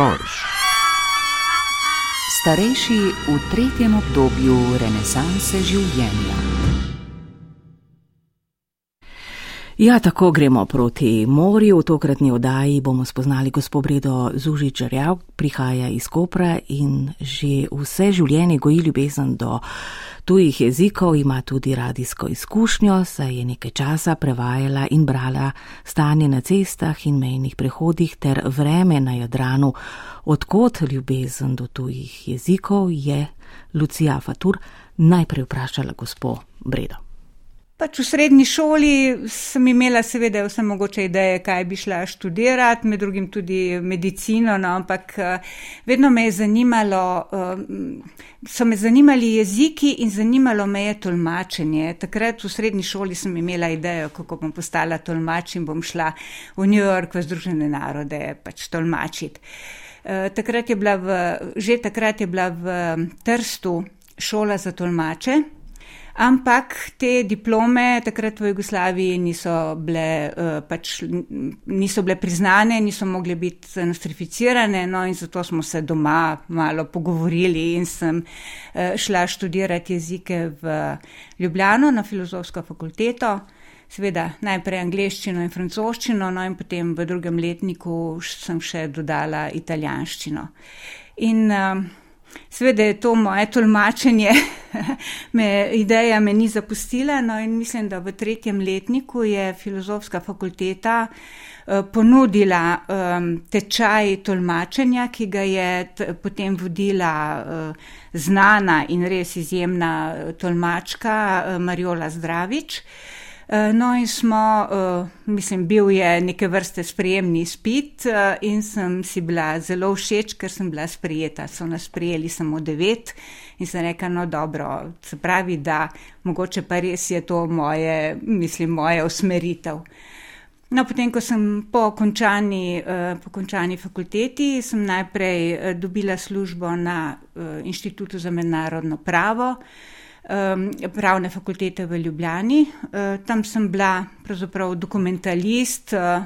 Storž. Starejši v tretjem obdobju renesanse življenja. Ja, tako gremo proti morju. V tokratni oddaji bomo spoznali gospod Bredo Zužičarjav, prihaja iz Kopra in že vse življenje goji ljubezen do tujih jezikov, ima tudi radijsko izkušnjo, saj je nekaj časa prevajala in brala stanje na cestah in mejnih prehodih ter vreme na Jadranu. Odkot ljubezen do tujih jezikov je Lucija Fatur najprej vprašala gospod Bredo. Pač v srednji šoli sem imela seveda vse mogoče ideje, kaj bi šla študirati, med drugim tudi medicino, no, ampak eh, vedno me je zanimalo, eh, so me zanimali jeziki in zanimalo me je tolmačenje. Takrat v srednji šoli sem imela idejo, kako bom postala tolmač in bom šla v New York v Združene narode pač tolmačiti. Eh, takrat je bila v, že takrat je bila v Trstu šola za tolmače. Ampak te diplome takrat v Jugoslaviji niso bile, uh, pač, niso bile priznane, niso mogle biti nostrificirane, no in zato smo se doma malo pogovorili in sem uh, šla študirati jezike v Ljubljano na filozofsko fakulteto. Seveda najprej angliščino in francoščino, no in potem v drugem letniku sem še dodala italijanščino. In uh, Sveda je to moje tolmačenje, me, ideja me ni zapustila, no in mislim, da v tretjem letniku je filozofska fakulteta uh, ponudila um, tečaj tolmačenja, ki ga je t, potem vodila uh, znana in res izjemna tolmačka uh, Marjola Zdravič. Eh, no, in smo, eh, mislim, bil je neke vrste sprejemni spit eh, in sem si bila zelo všeč, ker sem bila sprejeta. So nas prijeli samo devet in sem rekla, no dobro, se pravi, da mogoče pa res je to moje, mislim, moja usmeritev. No, potem, ko sem po končani, po končani fakulteti, sem najprej dobila službo na Inštitutu za mednarodno pravo pravne fakultete v Ljubljani. Uh, tam sem bila pravzaprav dokumentalist, uh,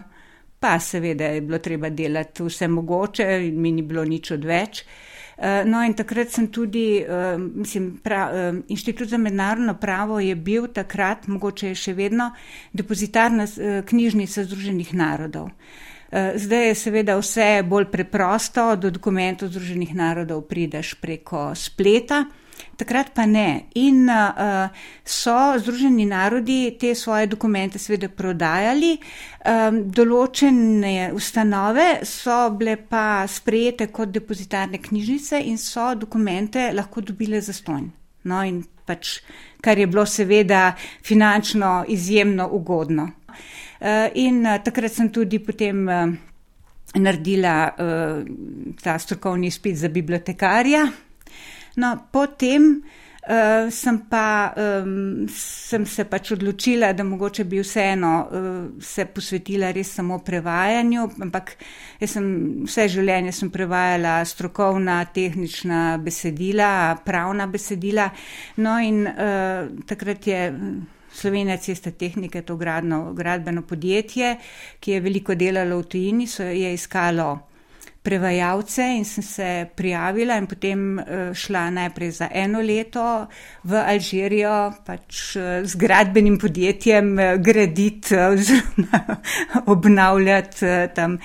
pa seveda je bilo treba delati vse mogoče mi ni bilo nič odveč. Uh, no, in takrat sem tudi, mislim, pra, Inštitut za mednarodno pravo je bil takrat, mogoče je še vedno, depozitarna uh, knjižnica Združenih narodov. Zdaj je seveda vse bolj preprosto, do dokumentov Združenih narodov prideš preko spleta. Takrat pa ne. In uh, so Združeni narodi te svoje dokumente seveda prodajali, um, določene ustanove so bile pa sprejete kot depozitarne knjižnice in so dokumente lahko dobile za stonj. No, in pač, kar je bilo seveda finančno izjemno ugodno. Uh, in uh, takrat sem tudi potem. Uh, naredila uh, ta strokovni spit za bibliotekarja, No, potem uh, sem, pa, um, sem se pač odločila, da mogoče bi vseeno uh, se posvetila res samo prevajanju, ampak jaz sem vse življenje sem prevajala strokovna, tehnična besedila, pravna besedila. No, in uh, takrat je. Slovenija cesta tehnike, to gradno, gradbeno podjetje, ki je veliko delalo v tujini, so je iskalo prevajalce in sem se prijavila in potem eh, šla najprej za eno leto v Alžirijo, pač eh, z gradbenim podjetjem eh, graditi oziroma obnavljati tam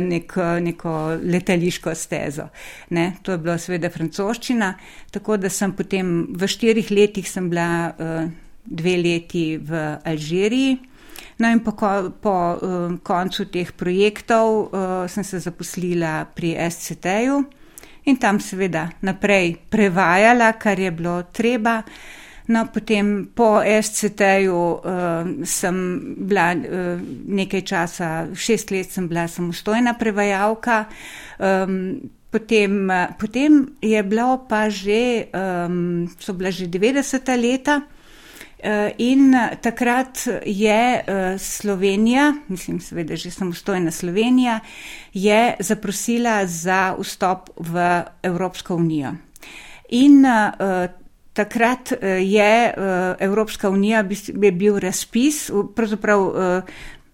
neko, neko letališko stezo. Ne, to je bilo seveda francoščina, tako da sem potem v štirih letih sem bila dve leti v Alžiriji. No, in po, po uh, koncu teh projektov uh, sem se zaposlila pri SCT-ju in tam seveda naprej prevajala, kar je bilo treba. No, potem po SCT-ju uh, sem bila uh, nekaj časa, šest let sem bila samostojna prevajalka. Um, potem, potem je bilo pa že, um, so bila že 90-ta leta. Eh, in takrat je eh, Slovenija, mislim, seveda že samostojna Slovenija, je zaprosila za vstop v Evropsko unijo. In takrat je Evropska unija je bil razpis, pravzaprav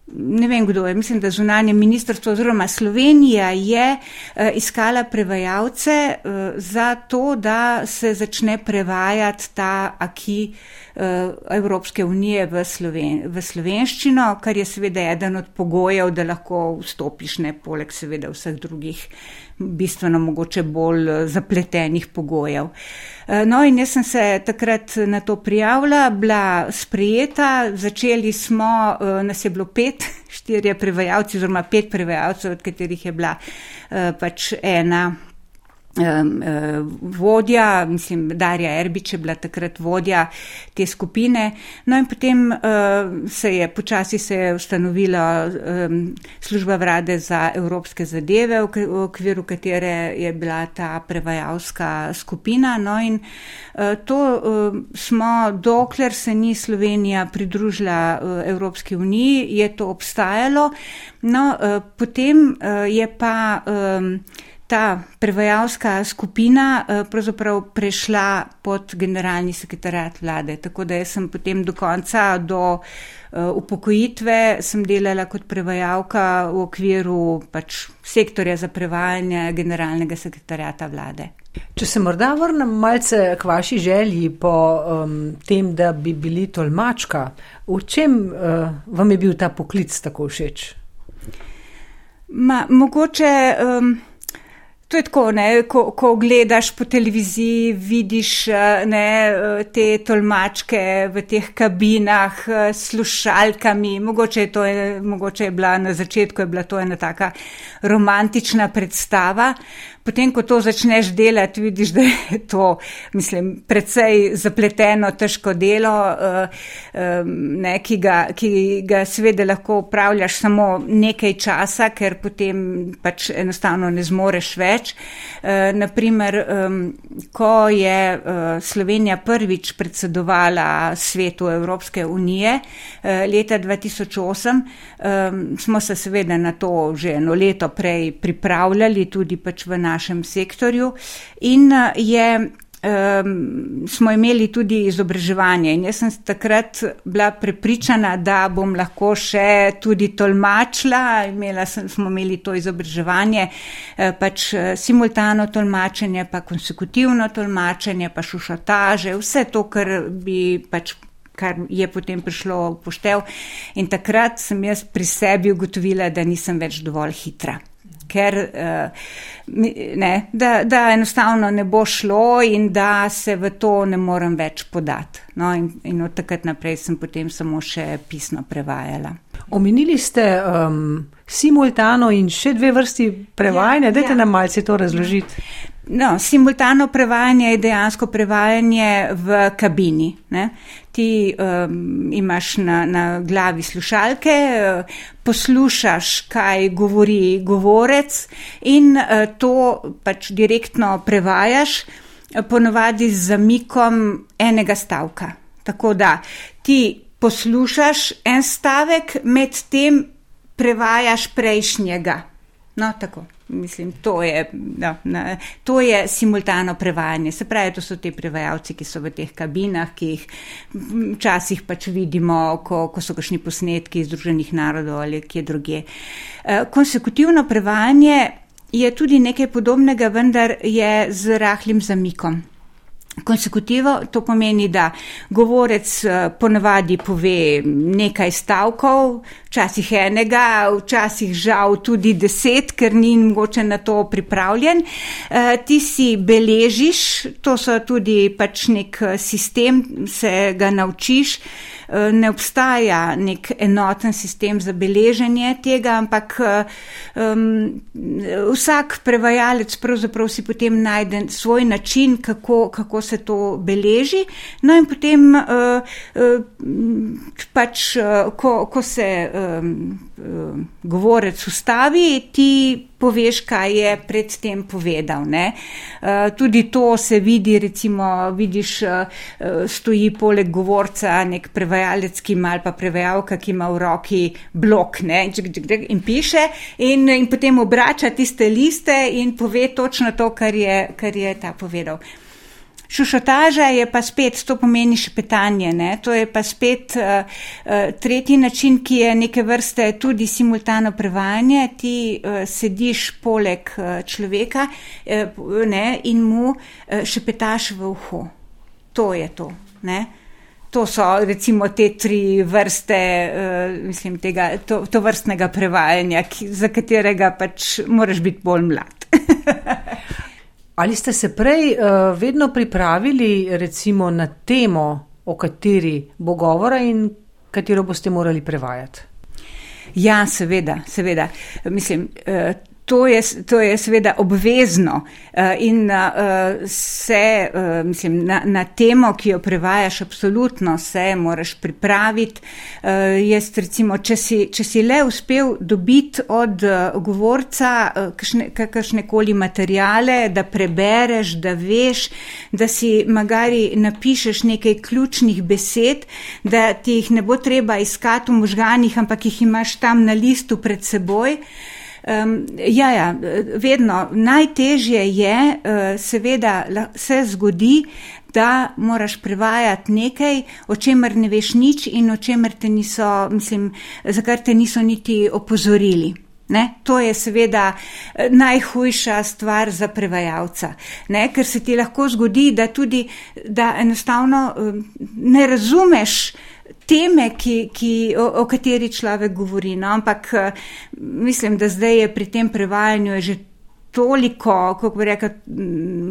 ne vem kdo je, mislim, da zunanje ministrstvo oziroma Slovenija je uh, iskala prevajalce uh, za to, da se začne prevajati ta aki uh, Evropske unije v, Sloven v slovenščino, kar je seveda eden od pogojev, da lahko vstopiš, ne poleg seveda vseh drugih bistveno mogoče bolj zapletenih pogojev. No in jaz sem se takrat na to prijavila, bila sprejeta, začeli smo, nas je bilo pet štirje prevajalci, oziroma pet prevajalcev, od katerih je bila pač ena vodja, mislim, Darja Erbič je bila takrat vodja te skupine. No in potem uh, se je počasi se je ustanovila služba vlade za evropske zadeve, v, okviru katere je bila ta prevajalska skupina. No in uh, to smo, dokler se ni Slovenija pridružila Evropski uniji, je to obstajalo. No, potem je pa. Ta prevajalska skupina eh, pravzaprav prešla pod generalni sekretariat vlade. Tako da sem potem do konca, do eh, upokojitve, sem delala kot prevajalka v okviru pač sektorja za prevajanje generalnega sekretariata vlade. Če se morda vrnem malce k vaši želji po um, tem, da bi bili tolmačka, v čem uh, vam je bil ta poklic tako všeč? Ma, mogoče. Um, To je tako, ne, ko, ko gledaš po televiziji, vidiš eh, ne, eh, te tolmačke v teh kabinah s slušalkami. Mogoče je, to, mogoče je bila na začetku je bila to ena taka romantična predstava. Potem, ko to začneš delati, vidiš, da je to, mislim, precej zapleteno, težko delo, eh, eh, ne, ki, ga, ki ga seveda lahko upravljaš samo nekaj časa, ker potem pač enostavno ne zmoreš več. Eh, Naprimer, ko je Slovenija prvič predsedovala svetu Evropske unije leta 2008, smo se seveda na to že eno leto prej pripravljali, tudi pač v našem našem sektorju in eh, je, um, smo imeli tudi izobraževanje. In jaz sem takrat bila prepričana, da bom lahko še tudi tolmačila. Imela sem, smo imeli to izobraževanje, eh, pač eh, simultano tolmačenje, pa konsekutivno tolmačenje, pa šušotaže, vse to, kar bi pač kar je potem prišlo v poštev. In takrat sem jaz pri sebi ugotovila, da nisem več dovolj hitra ker uh, ne, da, da enostavno ne bo šlo in da se v to ne morem več podati. No, in, in od takrat naprej sem potem samo še pisno prevajala. Omenili ste um, simultano in še dve vrsti prevajanja. Ja, Dajte ja. nam malce to razložiti. No, simultano prevajanje je dejansko prevajanje v kabini. Ne? Ti um, imaš na, na glavi slušalke, uh, poslušaš, kaj govori govorec in uh, to pač direktno prevajaš, uh, ponovadi z zamikom enega stavka. Tako da ti poslušaš en stavek, medtem prevajaš prejšnjega. No, tako. Mislim, to je, no, na, to je simultano prevajanje. Se pravi, to so ti prevajalci, ki so v teh kabinah, ki jih včasih pač vidimo, ko, ko so kakšni posnetki iz Združenih narodov ali kje druge. E, konsekutivno prevajanje je tudi nekaj podobnega, vendar je z rahlim zamikom. Konsekutivo to pomeni, da govorec eh, ponavadi pove nekaj stavkov, včasih enega, včasih žal tudi deset, ker ni mogoče na to pripravljen. Eh, ti si beležiš, to so tudi pač nek eh, sistem, se ga naučiš. Eh, ne obstaja nek enoten sistem za beleženje tega, ampak um, vsak prevajalec pravzaprav si potem najde svoj način, kako, kako se to beleži. No in potem uh, uh, pač, uh, ko, ko se um, uh, govorec ustavi, ti poveš, kaj je predtem povedal. Uh, tudi to se vidi, recimo, vidiš, uh, stoji poleg govorca nek prevajalec, ki ima ali pa prevajalka, ki ima v roki blok ne, in piše in, in potem obrača tiste liste in pove točno to, kar je, kar je ta povedal. Šušotaža je pa spet, to pomeni šepetanje, ne? to je pa spet uh, uh, tretji način, ki je neke vrste tudi simultano prevajanje. Ti uh, sediš poleg uh, človeka uh, ne? in mu uh, šepetaš v uho. To je to. Ne? To so recimo te tri vrste, uh, mislim, tega, to, to vrstnega prevajanja, ki, za katerega pač moraš biti bolj mlad. Ali ste se prej uh, vedno pripravili recimo na temo, o kateri bo govora in katero boste morali prevajati? Ja, seveda, seveda. Mislim, uh, To je, to je seveda obvezno uh, in uh, se, uh, mislim, na, na temo, ki jo prevajaš, absolutno se moraš pripraviti. Jaz recimo, če si, če si le uspel dobiti od govorca uh, kakršne koli materijale, da prebereš, da veš, da si magari napišeš nekaj ključnih besed, da ti jih ne bo treba iskati v možganih, ampak jih imaš tam na listu pred seboj. Um, ja, ja, vedno najtežje je, uh, seveda, se zgodi, da moraš prevajati nekaj, o čemer ne veš nič in o čemer te niso, mislim, za kar te niso niti opozorili. Ne? To je seveda eh, najhujša stvar za prevajalca, ne? ker se ti lahko zgodi, da tudi, da enostavno ne razumeš, teme, ki, ki, o, o kateri človek govori. No? Ampak eh, mislim, da zdaj je pri tem prevajanju že toliko, kako bi rekel,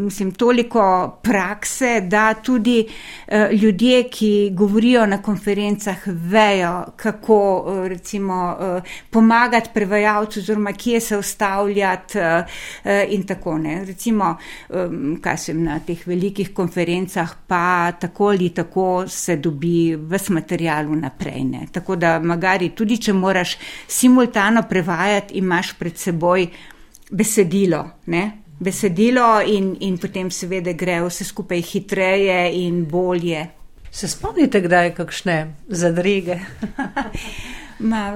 mislim, toliko prakse, da tudi uh, ljudje, ki govorijo na konferencah, vejo, kako uh, recimo uh, pomagati prevajalcu, oziroma kje se ustavljati in tako ne. Recimo, kaj sem na teh velikih konferencah, pa tako ali tako se dobi ves material vnaprej. Ne. Tako da, magari tudi, če moraš simultano prevajati, imaš pred seboj besedilo. Ne? Besedilo in, in potem seveda gre vse skupaj hitreje in bolje. Se spomnite, kdaj je kakšne zadrege? Ma,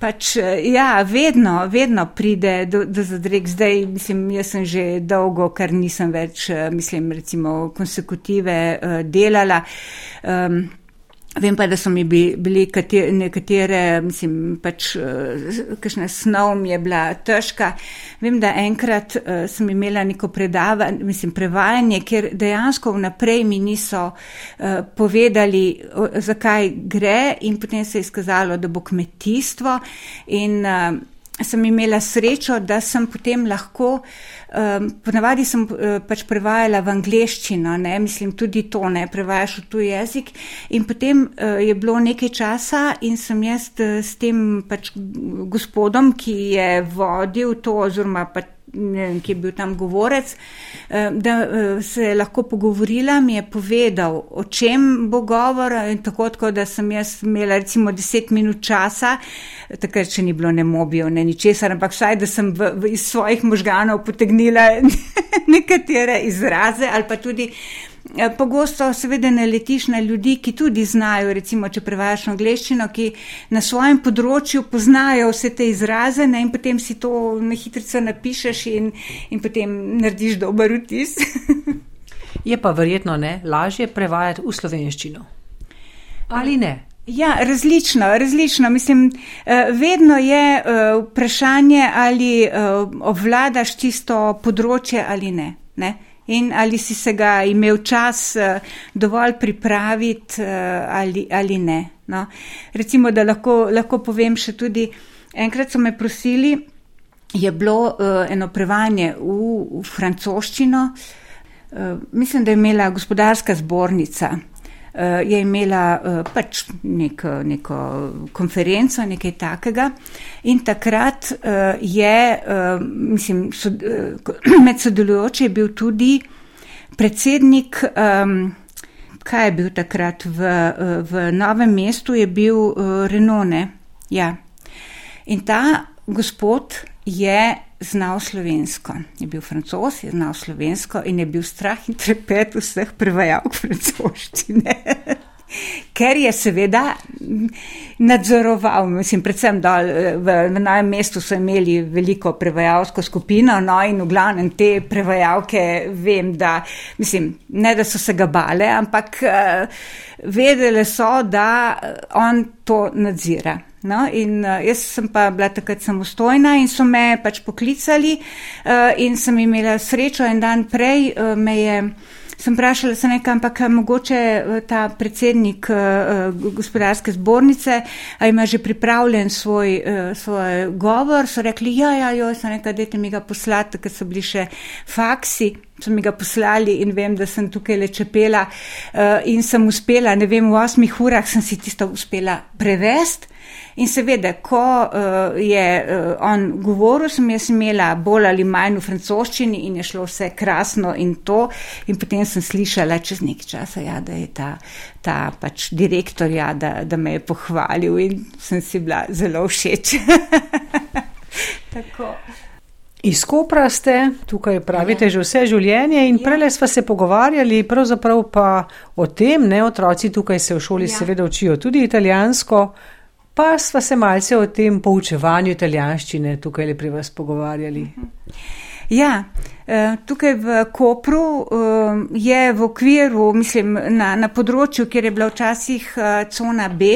pač, ja, vedno, vedno pride do, do zadreg. Zdaj, mislim, jaz sem že dolgo, ker nisem več, mislim, recimo, konsekutive uh, delala. Um, Vem pa, da so mi bili nekatere, mislim, pač eh, kakšna snov mi je bila težka. Vem, da enkrat uh, sem imela neko predavanje, mislim, prevajanje, kjer dejansko vnaprej mi niso uh, povedali, uh, zakaj gre in potem se je izkazalo, da bo kmetijstvo in uh, sem imela srečo, da sem potem lahko, um, ponavadi sem uh, pač prevajala v angleščino, ne, mislim tudi to, ne, prevajaš v tuj jezik. In potem uh, je bilo nekaj časa in sem jaz uh, s tem pač gospodom, ki je vodil to oziroma pač ne vem, ki je bil tam govorec, eh, da eh, se je lahko pogovorila, mi je povedal, o čem bo govor in tako, tako da sem jaz imela recimo deset minut časa, takrat še ni bilo ne mobijo, ne ničesar, ampak vsaj, da sem v, v, iz svojih možganov potegnila nekatere izraze ali pa tudi pogosto seveda ne letiš na ljudi, ki tudi znajo, recimo, če prevajaš angliščino, ki na svojem področju poznajo vse te izraze ne, in potem si to na hitrico napišeš in, in potem narediš dober vtis. je pa verjetno ne lažje prevajati v slovenščino. Ali ne? Ja, različno, različno. Mislim, eh, vedno je eh, vprašanje, ali obvladaš tisto področje ali ne. ne? In ali si se ga imel čas uh, dovolj pripraviti uh, ali, ali ne. No. Recimo, da lahko, lahko povem še tudi, enkrat so me prosili, je bilo uh, eno prevanje v, v francoščino, mislim, da je imela gospodarska zbornica je imela uh, pač nek, neko konferenco, nekaj takega. In takrat uh, je, mislim, sod, med sodelujoči je bil tudi predsednik, kaj je bil takrat v, v novem mestu, je bil Renone. Ja. In ta gospod je znal slovensko. Je bil francos, je znal slovensko in je bil strah in trepet vseh prevajalk francoščine. Ker je seveda nadzoroval, mislim, predvsem dol v, v novem mestu so imeli veliko prevajalsko skupino, no in v glavnem te prevajalke vem, da, mislim, ne da so se ga bale, ampak uh, vedele so, da on to nadzira. No, in uh, jaz sem pa bila takrat samostojna in so me pač poklicali uh, in sem imela srečo en dan prej uh, me je. Sem vprašala se nekaj, ampak mogoče ta predsednik gospodarske zbornice, a ima že pripravljen svoj, svoj govor, so rekli, ja, ja, jo, sem rekla, dajte mi ga poslati, ker so bili še faksi, so mi ga poslali in vem, da sem tukaj le čepela uh, in sem uspela, ne vem, v osmih urah sem si tisto uspela prevesti. In seveda, ko uh, je uh, on govoril, sem jaz imela bolj ali manj v francoščini in je šlo vse krasno in to. In potem sem slišala čez nekaj časa, ja, da je ta, ta pač direktor, ja, da, da me je pohvalil in sem si bila zelo všeč. Tako. Iz Kopra ste, tukaj pravite, ja. že vse življenje in ja. prele smo se pogovarjali, pravzaprav pa o tem, ne otroci tukaj se v šoli ja. seveda učijo tudi italijansko. Pa sva se malce o tem poučevanju italijanščine tukaj le pri vas pogovarjali. Ja, eh, tukaj v Kopru eh, je v okviru, mislim, na, na področju, kjer je bila včasih eh, cona B,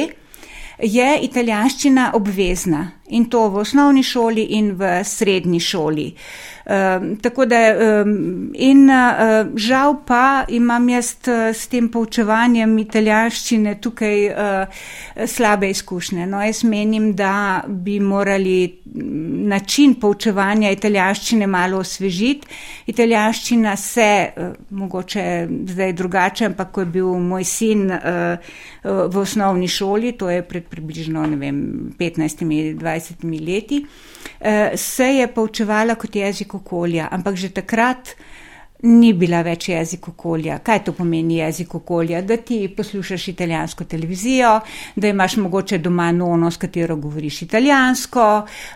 je italijanščina obvezna in to v osnovni šoli in v srednji šoli. Um, tako da, um, in uh, žal pa imam jaz uh, s tem poučevanjem italijanščine tukaj uh, slabe izkušnje. No, jaz menim, da bi morali način poučevanja italijanščine malo osvežiti. Italijanščina se, uh, mogoče zdaj drugače, ampak ko je bil moj sin uh, v osnovni šoli, to je pred približno, ne vem, 15-20 leti, uh, se je poučevala kot jezik okolja, ampak že takrat ni bila več jezik okolja. Kaj to pomeni jezik okolja? Da ti poslušaš italijansko televizijo, da imaš mogoče doma nono, s katero govoriš italijansko,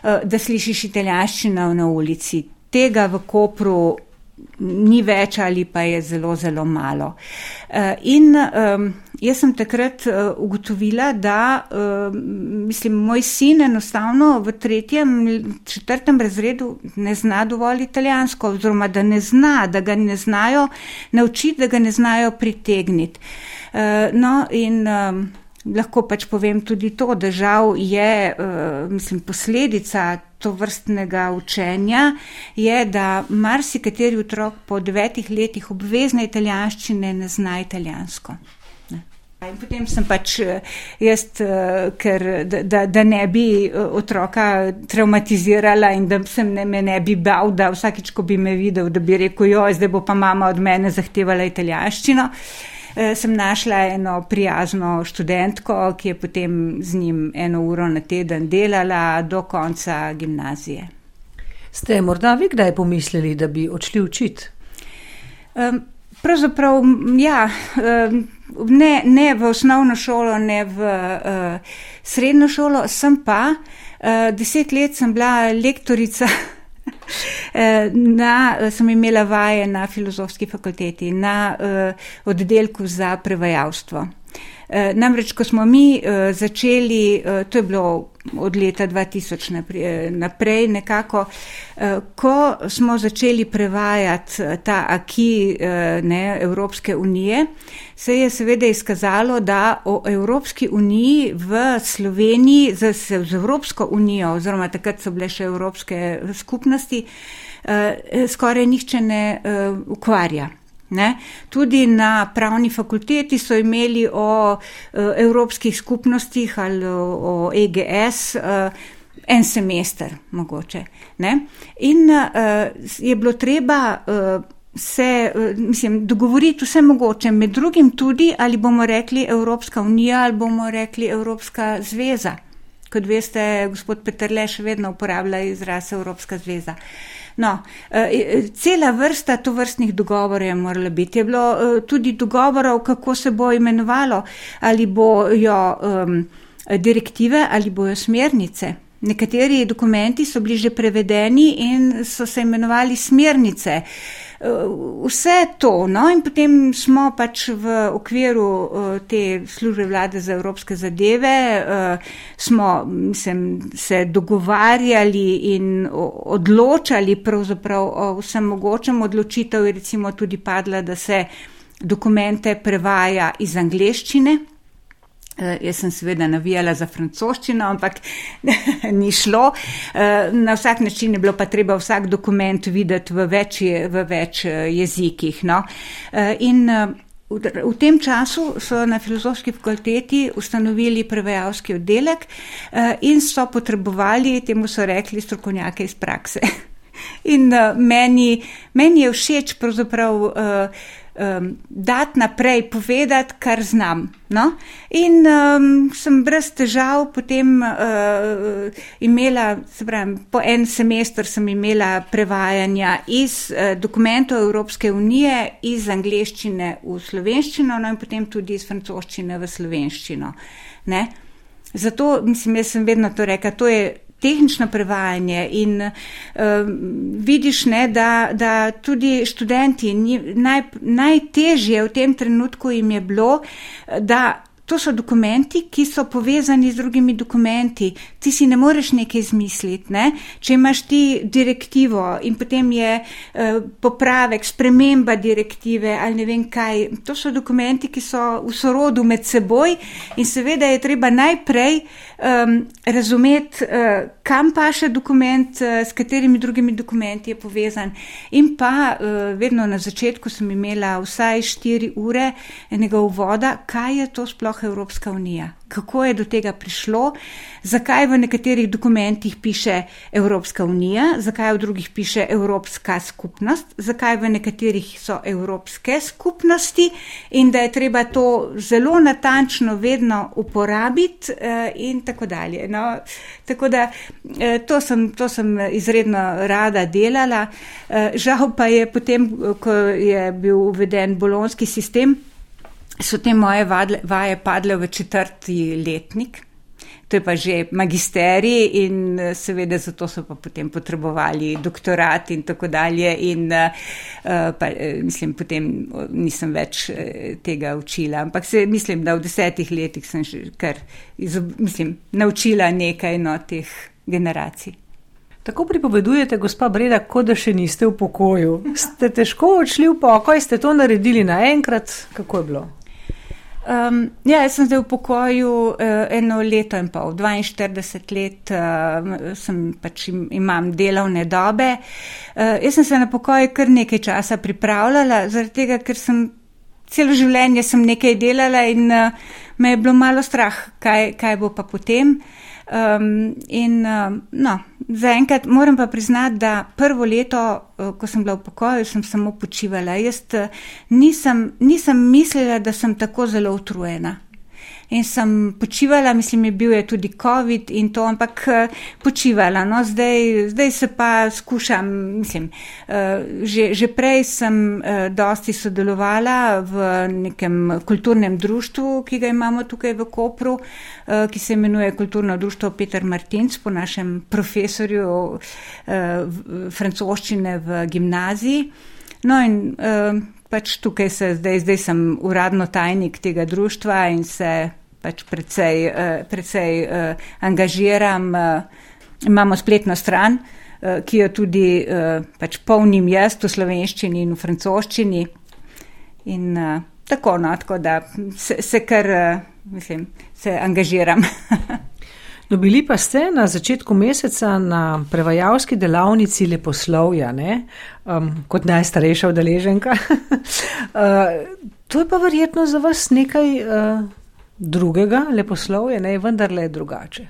eh, da slišiš italijanščino na ulici. Tega v Kopru ni več ali pa je zelo, zelo malo. Eh, in jaz sem takrat uh, ugotovila, da mislim, moj sin enostavno v tretjem, četrtem razredu ne zna dovolj italijansko, oziroma da ne zna, da ga ne znajo naučiti, da ga ne znajo pritegniti. Uh, no, in, Lahko pač povem tudi to, da žal je, uh, mislim, posledica to vrstnega učenja, je, da marsikateri otrok po devetih letih obvezne italijanščine ne zna italijansko. In potem sem pač eh, jaz, eh, ker, da, da ne bi otroka traumatizirala in da se me ne bi bal, da vsakič, ko bi me videl, da bi rekel, jo, zdaj bo pa mama od mene zahtevala italijanščino. Uh, Eh, sem našla eno prijazno študentko, ki je potem z njim eno uro na teden delala do konca gimnazije. Ste morda vi kdaj pomislili, da bi odšli učiti? Pravzaprav, ja, ne, ne v osnovno šolo, ne v uh, srednjo šolo, sem pa uh, deset let sem bila lektorica Eh, na, sem imela vaje na filozofski fakulteti, na uh, oddelku za prevajalstvo. Uh, namreč, ko smo mi uh, začeli, uh, to je bilo od leta 2000 naprej, naprej nekako, ko smo začeli prevajati ta aki ne, Evropske unije, se je seveda izkazalo, da o Evropski uniji v Sloveniji, z, z Evropsko unijo, oziroma takrat so bile še Evropske skupnosti, skoraj nihče ne ukvarja. Ne? Tudi na pravni fakulteti so imeli o uh, evropskih skupnostih ali o, o EGS uh, en semester, mogoče. Ne? In uh, je bilo treba. Uh, Se, mislim, dogovoriti vse mogoče, med drugim tudi, ali bomo rekli Evropska unija ali bomo rekli Evropska zveza. Kot veste, gospod Petrle še vedno uporablja izraz Evropska zveza. Uh, No, eh, cela vrsta to vrstnih dogovorov je morala biti. Je bilo eh, tudi dogovorov, kako se bo imenovalo, ali bojo um, direktive ali bojo smernice. Nekateri dokumenti so bili že prevedeni in so se imenovali smernice. Vse to. No, in potem smo pač v okviru te službe vlade za evropske zadeve, smo mislim, se dogovarjali in odločali pravzaprav o vsem mogočem odločitev, je recimo tudi padla, da se dokumente prevaja iz angleščine. Uh, jaz sem seveda navijala za francoščino, ampak ni šlo. Uh, na vsak način je bilo pa treba vsak dokument videti v več, v več uh, jezikih. No? In v, tem času so na filozofski fakulteti ustanovili prevajalski oddelek in so potrebovali, temu so rekli, strokovnjake iz prakse. in meni, meni je všeč pravzaprav. Um, dati naprej, povedati, kar znam. No? In um, sem brez težav potem uh, imela, se pravi, po en semester sem imela prevajanja iz uh, dokumentov Evropske unije, iz angleščine v slovenščino, no in potem tudi iz francoščine v slovenščino. Ne? Zato, mislim, jaz sem vedno to rekla, to je tehnično prevajanje in uh, vidiš, ne, da, da tudi študenti, naj, najtežje v tem trenutku jim je bilo, da To so dokumenti, ki so povezani z drugimi dokumenti. Ti si ne moreš nekaj izmisliti. Ne? Če imaš ti direktivo in potem je uh, popravek, sprememba direktive ali ne vem kaj, to so dokumenti, ki so v sorodu med seboj in seveda je treba najprej um, razumeti, uh, kam pa še dokument, uh, s katerimi drugimi dokumenti je povezan. In pa uh, vedno na začetku sem imela vsaj štiri ure enega uvoda, kaj je to sploh sploh Evropska unija? Kako je do tega prišlo? Zakaj v nekaterih dokumentih piše Evropska unija, zakaj v drugih piše Evropska skupnost, zakaj v nekaterih so Evropske skupnosti in da je treba to zelo natančno vedno uporabiti eh, in tako dalje. No, tako da eh, to sem, to sem izredno rada delala. Eh, žal pa je potem, ko je bil uveden bolonski sistem, so te moje vadle, vaje padle v četrti letnik. To je pa že magisterij in eh, seveda zato so pa potem potrebovali doktorat in tako dalje in uh, pa, mislim, potem nisem več tega učila. Ampak se mislim, da v desetih letih sem že kar, mislim, naučila nekaj no teh generacij. Tako pripovedujete, gospa Breda, kot da še niste v pokoju. Ste težko odšli v pokoj, ste to naredili naenkrat, kako je bilo? Um, ja, jaz sem zdaj v pokoju uh, eno leto in pol, 42 let uh, sem pač im, imam delovne dobe. Uh, jaz sem se na pokoj kar nekaj časa pripravljala, zaradi tega, ker sem celo življenje sem nekaj delala in uh, me je bilo malo strah, kaj, kaj bo pa potem. Um, in um, no, zaenkrat moram pa priznati, da prvo leto, uh, ko sem bila v pokoju, sem samo počivala. Jaz uh, nisem, nisem mislila, da sem tako zelo utrujena in sem počivala, mislim, je bil je tudi COVID in to, ampak eh, počivala. No, zdaj, zdaj se pa skušam, mislim, eh, že, že prej sem eh, dosti sodelovala v nekem kulturnem društvu, ki ga imamo tukaj v Kopru, ki se imenuje Kulturno društvo Peter Martinc po našem profesorju francoščine v gimnaziji. No in pač tukaj se zdaj, zdaj sem uradno tajnik tega društva in se pač precej, uh, precej uh, angažiram. Uh, imamo spletno stran, ki jo tudi pač polnim jaz v slovenščini in v francoščini. In tako, no, tako da se, se kar, mislim, se angažiram. No, bili pa ste na začetku meseca na prevajalski delavnici leposlovja, um, kot najstarejša udeleženka. uh, to je pa verjetno za vas nekaj. Uh, drugega, leposlovje ne, vendar le drugače.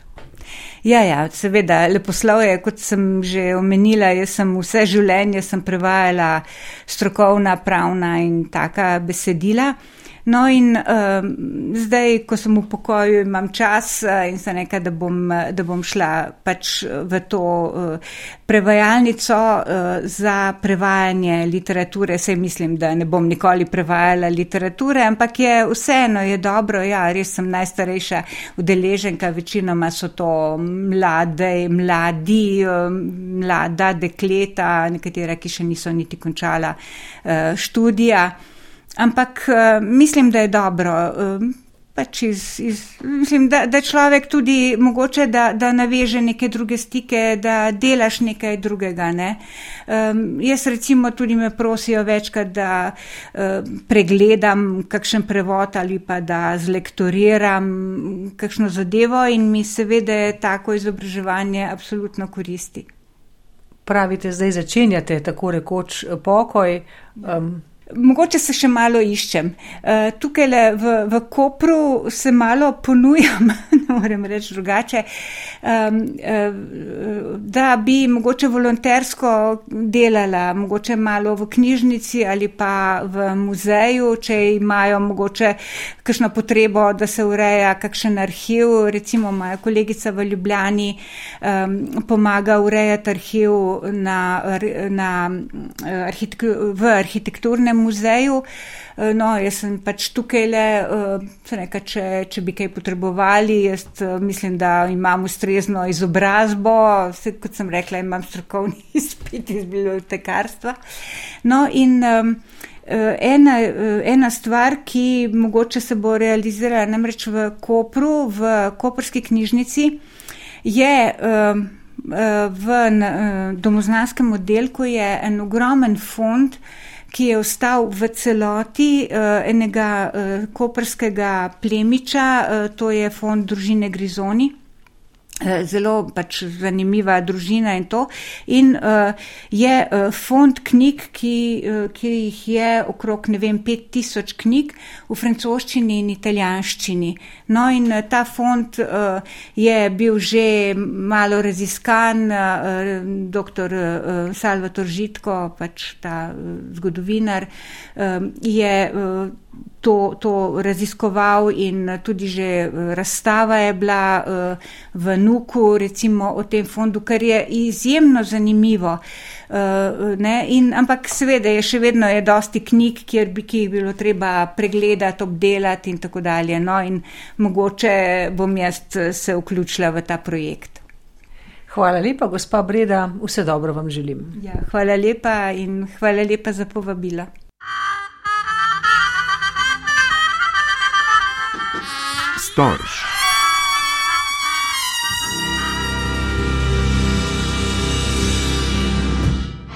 Ja, ja, seveda, leposlovje, kot sem že omenila, jaz sem vse življenje sem prevajala strokovna, pravna in taka besedila. No, in uh, zdaj, ko sem v pokoju, imam čas uh, in se nekaj, da bom, da bom šla pač v to uh, prevajalnico uh, za prevajanje literature. Sej mislim, da ne bom nikoli prevajala literature, ampak je vseeno je dobro. Ja, res sem najstarejša udeleženka, večinoma so to mlade, mladi, mlada dekleta, nekatera, ki še niso niti končala študija. Ampak mislim, da je dobro pač iz, iz, mislim, da, da človek tudi mogoče, da, da naveže neke druge stike, da delaš nekaj drugega. Ne? Um, jaz recimo tudi me prosijo večkrat, da um, pregledam kakšen prevod ali pa da zlektoriram kakšno zadevo in mi seveda tako izobraževanje absolutno koristi. Pravite, zdaj začenjate tako rekoč pokoj. Um, Mogoče se še malo iščem. Uh, tukaj v, v Kopru se malo ponujam, ne morem reči drugače, uh, da bi mogoče volontersko delala, mogoče malo v knjižnici ali pa v muzeju, če imajo mogoče kakšno potrebo, da se ureja kakšen arhiv. Recimo moja kolegica v Ljubljani pomaga urejati arhiv na, na, arhitektur, v arhitekturnem muzeju. Eh, no, jaz sem pač tukaj le, eh, reka, če, če bi kaj potrebovali, jaz eh, mislim, da imam ustrezno izobrazbo, vse, kot sem rekla, imam strokovni izpit iz bibliotekarstva. No, in ena, ena stvar, ki mogoče se bo realizirala namreč v Kopru, v Koprski knjižnici, je v domoznanskem oddelku je en ogromen fond, ki je ostal v celoti uh, enega uh, koperskega plemiča, uh, to je fond družine Grizoni. Eh, zelo pač zanimiva družina in to. In uh, je uh, fond knjig, ki, uh, ki jih je okrog, ne vem, 5000 knjig v francoščini in italijanščini. No in uh, ta fond uh, je bil že malo raziskan, uh, dr. Uh, Salvator Žitko, pač ta uh, zgodovinar, uh, je. Uh, to, to raziskoval in tudi že razstava je bila v Nuku, recimo o tem fondu, kar je izjemno zanimivo. Uh, in, ampak seveda je še vedno je dosti knjig, kjer bi jih bilo treba pregledati, obdelati in tako dalje. No, in mogoče bom jaz se vključila v ta projekt. Hvala lepa, gospa Breda, vse dobro vam želim. Ja, hvala lepa in hvala lepa za povabilo. Storch.